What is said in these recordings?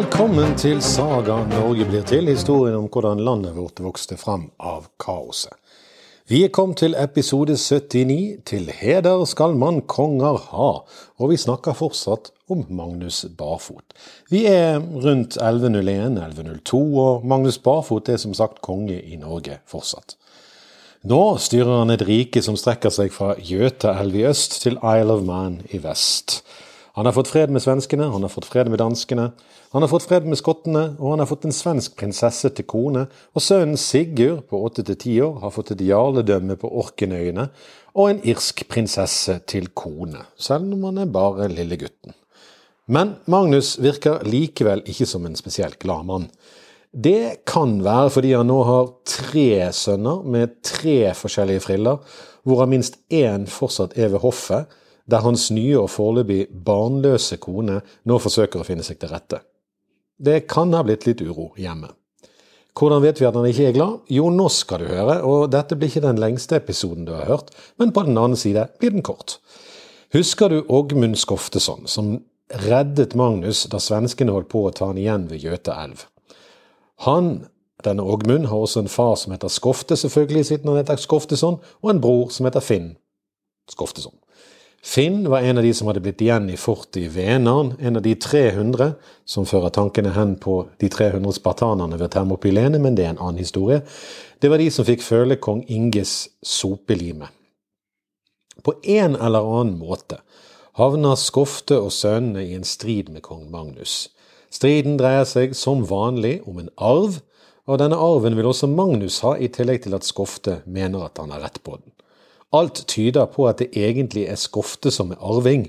Velkommen til Saga Norge blir til, historien om hvordan landet vårt vokste fram av kaoset. Vi er kommet til episode 79, Til heder skal man konger ha, og vi snakker fortsatt om Magnus Barfot. Vi er rundt 1101-1102, og Magnus Barfot er som sagt konge i Norge fortsatt. Nå styrer han et rike som strekker seg fra Jøtaelv i øst til Isle of Man i vest. Han har fått fred med svenskene, han har fått fred med danskene, han har fått fred med skottene, og han har fått en svensk prinsesse til kone, og sønnen Sigurd på åtte til ti år har fått et jarledømme på Orkenøyene, og en irsk prinsesse til kone, selv om han er bare lille gutten. Men Magnus virker likevel ikke som en spesielt glad mann. Det kan være fordi han nå har tre sønner med tre forskjellige friller, hvorav minst én fortsatt er ved hoffet, der hans nye og foreløpig barnløse kone nå forsøker å finne seg til rette. Det kan ha blitt litt uro hjemme. Hvordan vet vi at han ikke er glad? Jo, nå skal du høre, og dette blir ikke den lengste episoden du har hørt, men på den annen side blir den kort. Husker du Ågmund Skofteson, som reddet Magnus da svenskene holdt på å ta han igjen ved Gjøte elv? Han, denne Ågmund, har også en far som heter Skofte, selvfølgelig, siden han heter Skofteson, og en bror som heter Finn Skofteson. Finn var en av de som hadde blitt igjen i fortet i Venern, en av de 300 som fører tankene hen på de 300 spartanerne ved Termopylene, men det er en annen historie. Det var de som fikk føle kong Inges sopelime. På en eller annen måte havner Skofte og sønnene i en strid med kong Magnus. Striden dreier seg som vanlig om en arv, og denne arven vil også Magnus ha, i tillegg til at Skofte mener at han har rett på den. Alt tyder på at det egentlig er Skofte som er arving,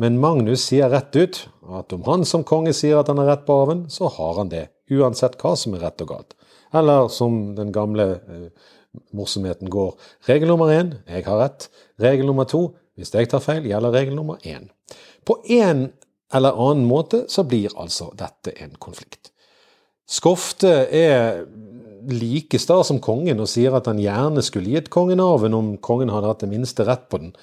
men Magnus sier rett ut at om han som konge sier at han har rett på arven, så har han det, uansett hva som er rett og galt. Eller som den gamle eh, morsomheten går, regel nummer én jeg har rett, regel nummer to hvis jeg tar feil, gjelder regel nummer én. På en eller annen måte så blir altså dette en konflikt. Skofte er like sta som kongen og sier at han gjerne skulle gitt kongen arven om kongen hadde hatt det minste rett på den.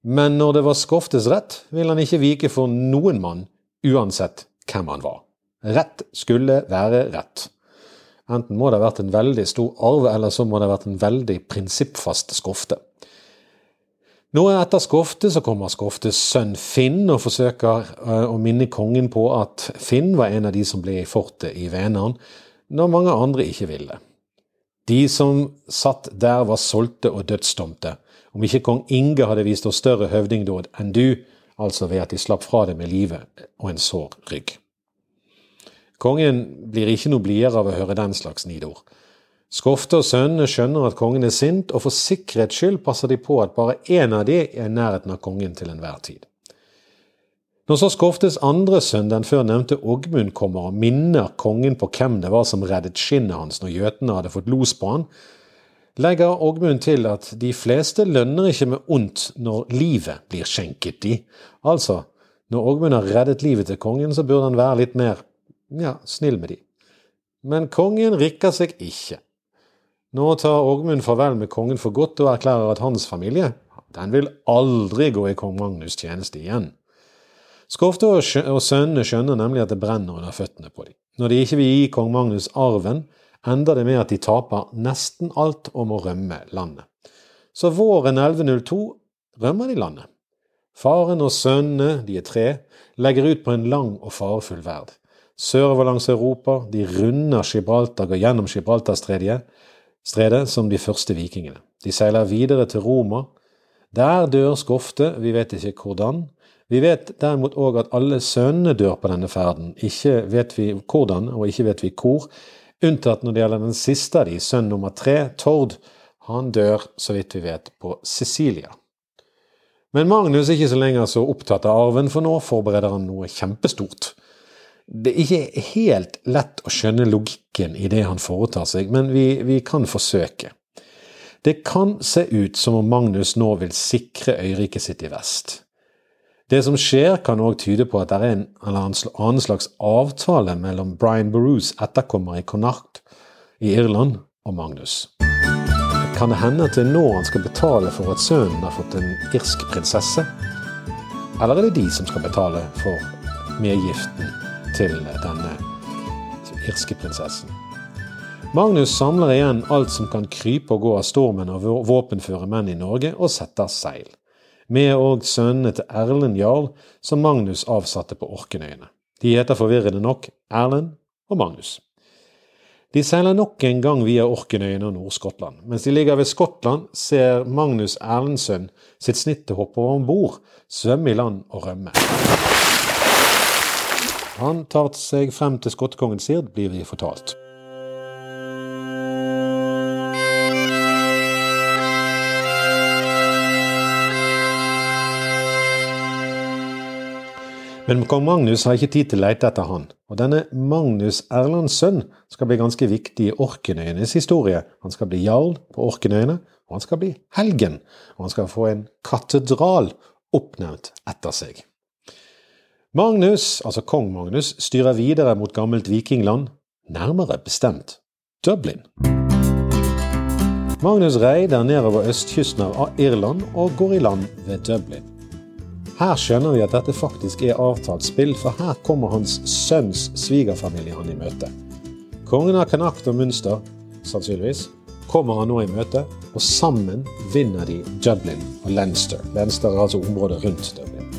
Men når det var Skoftes rett, ville han ikke vike for noen mann, uansett hvem han var. Rett skulle være rett. Enten må det ha vært en veldig stor arv, eller så må det ha vært en veldig prinsippfast Skofte. Nå etter Skofte så kommer Skoftes sønn Finn og forsøker eh, å minne kongen på at Finn var en av de som ble i fortet i Vänern, når mange andre ikke ville. De som satt der var solgte og dødsdomte, om ikke kong Inge hadde vist oss større høvdingdåd enn du, altså ved at de slapp fra det med livet og en sår rygg. Kongen blir ikke noe blidere av å høre den slags nidord. Skofte og sønnene skjønner at kongen er sint, og for sikkerhets skyld passer de på at bare én av de er i nærheten av kongen til enhver tid. Når så Skoftes andre sønn, den før nevnte Ågmund, kommer og minner kongen på hvem det var som reddet skinnet hans når gjøtene hadde fått los på han, legger Ågmund til at de fleste lønner ikke med ondt når livet blir skjenket de. Altså, når Ågmund har reddet livet til kongen, så burde han være litt mer ja, snill med de. Men kongen rikker seg ikke. Nå tar Ågmund farvel med kongen for godt og erklærer at hans familie den vil aldri gå i kong Magnus' tjeneste igjen. Skofte og sønnene skjønner nemlig at det brenner under føttene på dem. Når de ikke vil gi kong Magnus arven, ender det med at de taper nesten alt og må rømme landet. Så våren 1102 rømmer de landet. Faren og sønnene, de er tre, legger ut på en lang og farefull verd. Sørover langs Europa, de runder Gibraltar, går gjennom Gibraltarstredet som de første vikingene. De seiler videre til Roma. Der dør Skofte, vi vet ikke hvordan, vi vet derimot òg at alle sønnene dør på denne ferden. Ikke vet vi hvordan, og ikke vet vi hvor, unntatt når det gjelder den siste av de, sønn nummer tre, Tord. Han dør, så vidt vi vet, på Sicilia. Men Magnus er ikke så lenger så opptatt av arven, for nå forbereder han noe kjempestort. Det er ikke helt lett å skjønne logikken i det han foretar seg, men vi, vi kan forsøke. Det kan se ut som om Magnus nå vil sikre øyriket sitt i vest. Det som skjer, kan òg tyde på at det er en eller annen slags avtale mellom Brian Barus etterkommer i Connacht i Irland og Magnus. Kan det hende at det er nå han skal betale for at sønnen har fått en irsk prinsesse? Eller er det de som skal betale for medgiften til denne irske prinsessen. Magnus samler igjen alt som kan krype og gå av stormen og våpenføre menn i Norge, og setter seil. Med og sønnene til Erlend jarl, som Magnus avsatte på Orkenøyene. De heter forvirrende nok Erlend og Magnus. De seiler nok en gang via Orkenøyene og Nord-Skottland. Mens de ligger ved Skottland, ser Magnus Erlendsson sitt snitt til å hoppe om bord, svømme i land og rømme. Han tar seg frem til skottekongen Sird, blir vi fortalt. Men kong Magnus har ikke tid til å lete etter han, og denne Magnus Erlands sønn skal bli ganske viktig i Orkenøyenes historie. Han skal bli jarl på Orkenøyene, og han skal bli helgen, og han skal få en katedral oppnevnt etter seg. Magnus, altså kong Magnus, styrer videre mot gammelt vikingland, nærmere bestemt Dublin. Magnus reider nedover østkysten av Irland og går i land ved Dublin. Her skjønner vi at dette faktisk er avtalt spill, for her kommer hans sønns svigerfamilie han i møte. Kongen av Connacht og Münster, sannsynligvis, kommer han nå i møte, og sammen vinner de Dublin og Leinster. Leinster er altså området rundt Dublin.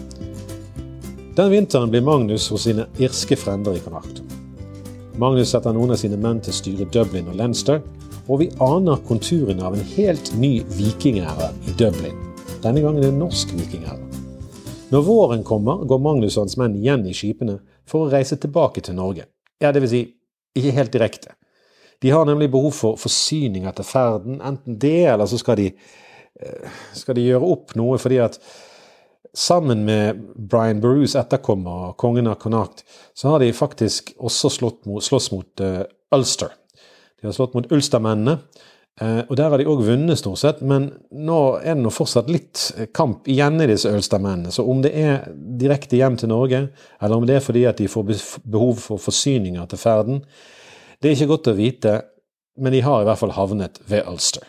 Den vinteren blir Magnus hos sine irske frender i Connacht. Magnus setter noen av sine menn til å styre Dublin og Leinster, og vi aner konturene av en helt ny vikingære i Dublin. Denne gangen en norsk vikingære. Når våren kommer, går Magnus og hans menn igjen i skipene for å reise tilbake til Norge. Ja, det vil si, ikke helt direkte. De har nemlig behov for forsyning etter ferden, enten det, eller så skal de, eh, skal de gjøre opp noe fordi at sammen med Brian Berus etterkommer, kongen av Connacht, så har de faktisk også mot, slåss mot uh, Ulster. De har slått mot Ulstermennene, og Der har de òg vunnet, stort sett, men nå er det nå fortsatt litt kamp igjen i disse Ølstad-mennene. Så om det er direkte hjem til Norge, eller om det er fordi at de får behov for forsyninger til ferden, det er ikke godt å vite, men de har i hvert fall havnet ved Ulster.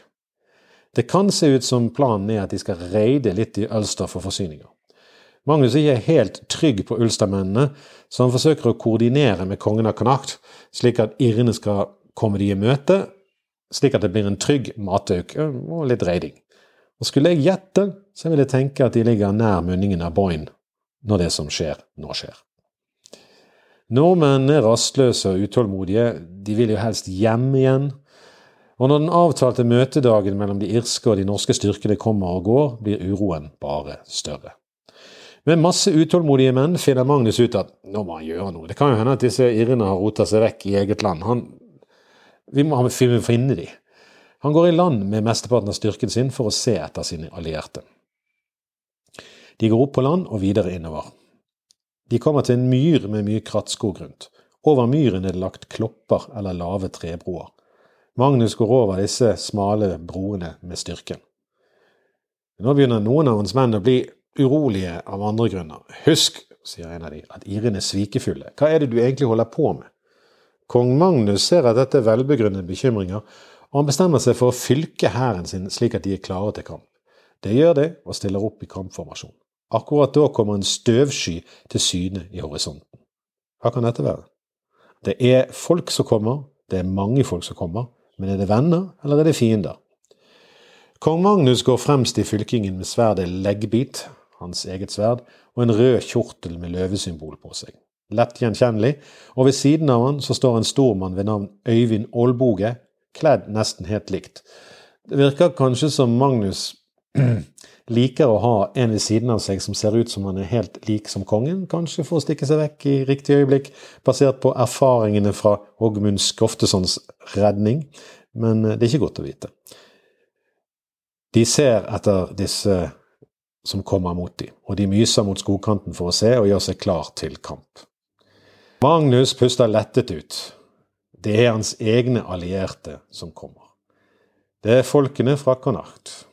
Det kan se ut som planen er at de skal reide litt i Ulster for forsyninger. Magnus er ikke helt trygg på Ulstermennene, så han forsøker å koordinere med kongen av Connacht, slik at irrene skal komme de i møte, slik at det blir en trygg matauk og litt reiding. Og Skulle jeg gjette, så vil jeg tenke at de ligger nær munningen av Boyne når det som skjer, nå skjer. Nordmenn er rastløse og utålmodige, de vil jo helst hjem igjen. Og når den avtalte møtedagen mellom de irske og de norske styrkene kommer og går, blir uroen bare større. Med masse utålmodige menn finner Magnus ut at nå må han gjøre noe. Det kan jo hende at disse irrene har rota seg vekk i eget land. Han vi må finne de. Han går i land med mesteparten av styrken sin for å se etter sine allierte. De går opp på land og videre innover. De kommer til en myr med mye krattskog rundt. Over myren er det lagt klopper eller lave trebroer. Magnus går over disse smale broene med styrken. Nå begynner noen av hans menn å bli urolige av andre grunner. Husk, sier en av de, at irene er svikefulle. Hva er det du egentlig holder på med? Kong Magnus ser at dette er velbegrunnede bekymringer, og han bestemmer seg for å fylke hæren sin slik at de er klare til kamp. Det gjør de, og stiller opp i kampformasjon. Akkurat da kommer en støvsky til syne i horisonten. Hva kan dette være? Det er folk som kommer, det er mange folk som kommer, men er det venner, eller er det fiender? Kong Magnus går fremst i fylkingen med sverdet leggbit, hans eget sverd, og en rød kjortel med løvesymbol på seg lett gjenkjennelig, og ved siden av han så står en stormann ved navn Øyvind Aalboge, kledd nesten helt likt. Det virker kanskje som Magnus liker å ha en ved siden av seg som ser ut som han er helt lik som kongen, kanskje for å stikke seg vekk i riktig øyeblikk, basert på erfaringene fra Ågmund Skoftessons redning, men eh, det er ikke godt å vite. De ser etter disse som kommer mot dem, og de myser mot skogkanten for å se og gjør seg klar til kamp. Magnus puster lettet ut. Det er hans egne allierte som kommer. Det er folkene fra Connacht.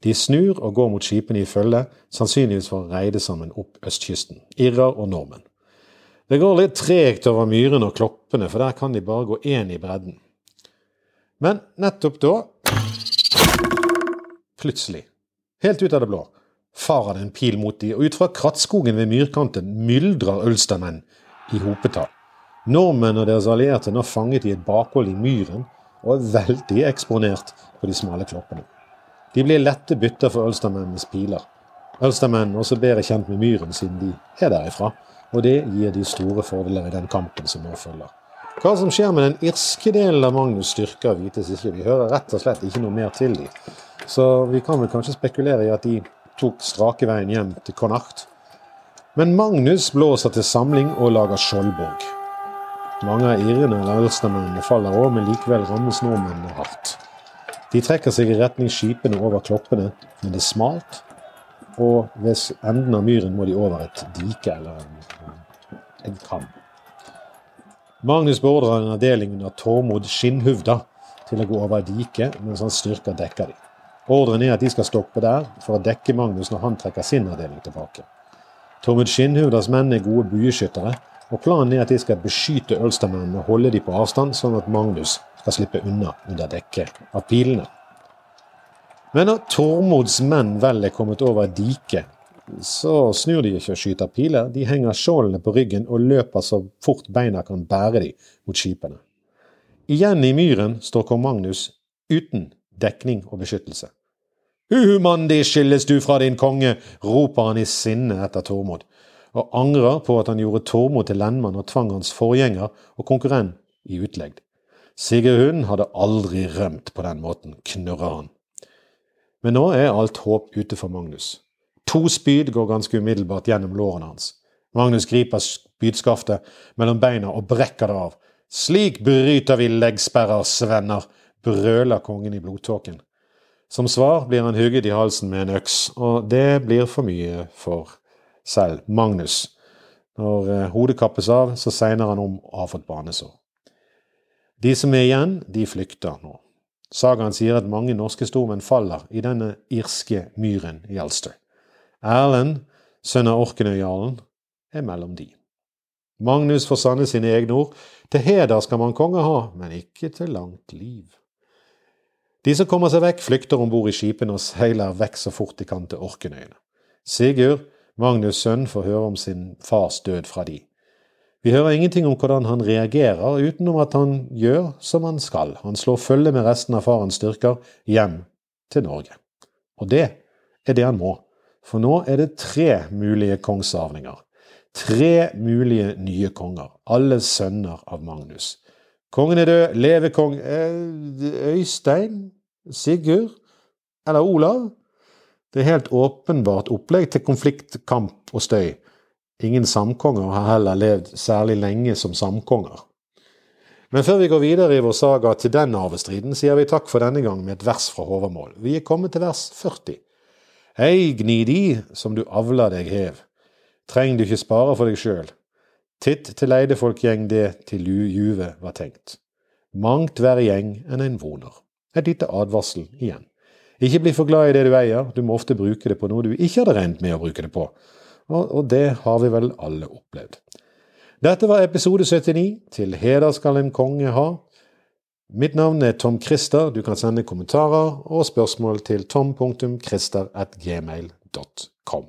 De snur og går mot skipene i følge, sannsynligvis for å reide sammen opp østkysten, irrer og nordmenn. Det går litt tregt over myrene og kloppene, for der kan de bare gå én i bredden. Men nettopp da Plutselig, helt ut av det blå, farer det en pil mot de, og ut fra krattskogen ved myrkanten myldrer Ulstermenn i hopetall. Nordmenn og deres allierte er nå fanget i et bakhold i myren og er veldig eksponert på de smale kloppene. De blir lette bytter for Ulstermennenes piler. Ulstermennene er også bedre kjent med myren siden de er derifra, og det gir de store fordeler i den kampen som nå følger. Hva som skjer med den irske delen av Magnus' styrker, vites ikke. Vi hører rett og slett ikke noe mer til dem. Så vi kan vel kanskje spekulere i at de tok strake veien hjem til Connacht. Men Magnus blåser til samling og lager skjoldborg. Mange av irene eller ulstermennene faller òg, men likevel rammes nordmennene hardt. De trekker seg i retning skipene over kloppene, men det er smalt, og ved enden av myren må de over et dike eller en, en kam. Magnus beordrer en avdeling under Tormod Skinnhuvda til å gå over diket, mens hans styrker dekker dem. Ordren er at de skal stoppe der for å dekke Magnus når han trekker sin avdeling tilbake. Tormod Skinnhuvdas menn er gode bueskyttere, og planen er at de skal beskytte Ulstermennene og holde dem på avstand, sånn at Magnus skal slippe unna under dekke av pilene. Men når Tormods menn vel er kommet over diket, så snur de ikke og skyter piler. De henger skjoldene på ryggen og løper så fort beina kan bære dem mot skipene. Igjen i myren står kong Magnus uten dekning og beskyttelse. Uhumandig skilles du fra din konge, roper han i sinne etter Tormod, og angrer på at han gjorde Tormod til lendmann og tvang hans forgjenger og konkurrent i utlegd. Sigurd hadde aldri rømt på den måten, knurrer han. Men nå er alt håp ute for Magnus. To spyd går ganske umiddelbart gjennom lårene hans. Magnus griper spydskaftet mellom beina og brekker det av. Slik bryter vi leggsperrer, svenner, brøler kongen i blodtåken. Som svar blir han hugget i halsen med en øks, og det blir for mye for selv Magnus. Når eh, hodet kappes av, så segner han om å ha fått banesår. De som er igjen, de flykter nå. Sagaen sier at mange norske stormenn faller i denne irske myren i Elster. Erlend, sønn av Orknøyjarlen, er mellom de. Magnus får sanne sine egne ord. Til heder skal man konge ha, men ikke til langt liv. De som kommer seg vekk, flykter om bord i skipene og seiler vekk så fort de kan til Orkenøyene. Sigurd, Magnus' sønn, får høre om sin fars død fra de. Vi hører ingenting om hvordan han reagerer, utenom at han gjør som han skal. Han slår følge med resten av farens styrker hjem til Norge. Og det er det han må, for nå er det tre mulige kongsarvninger. Tre mulige nye konger, alle sønner av Magnus. Kongen er død, leve kong eh, Øystein? Sigurd? Eller Olav? Det er helt åpenbart opplegg til konflikt, kamp og støy. Ingen samkonger har heller levd særlig lenge som samkonger. Men før vi går videre i vår saga til den arvestriden, sier vi takk for denne gang med et vers fra Håvamål. Vi er kommet til vers 40. Ei, gni gnidi, som du avler deg hev. Treng du ikke spare for deg sjøl. Titt til leidefolk gjeng det til juve var tenkt. Mangt verre gjeng enn en voner. Et lite advarsel igjen. Ikke bli for glad i det du eier, du må ofte bruke det på noe du ikke hadde regnet med å bruke det på og det har vi vel alle opplevd. Dette var episode 79. Til heder skal en konge ha. Mitt navn er Tom Christer. Du kan sende kommentarer og spørsmål til tom.christer.gmail.com.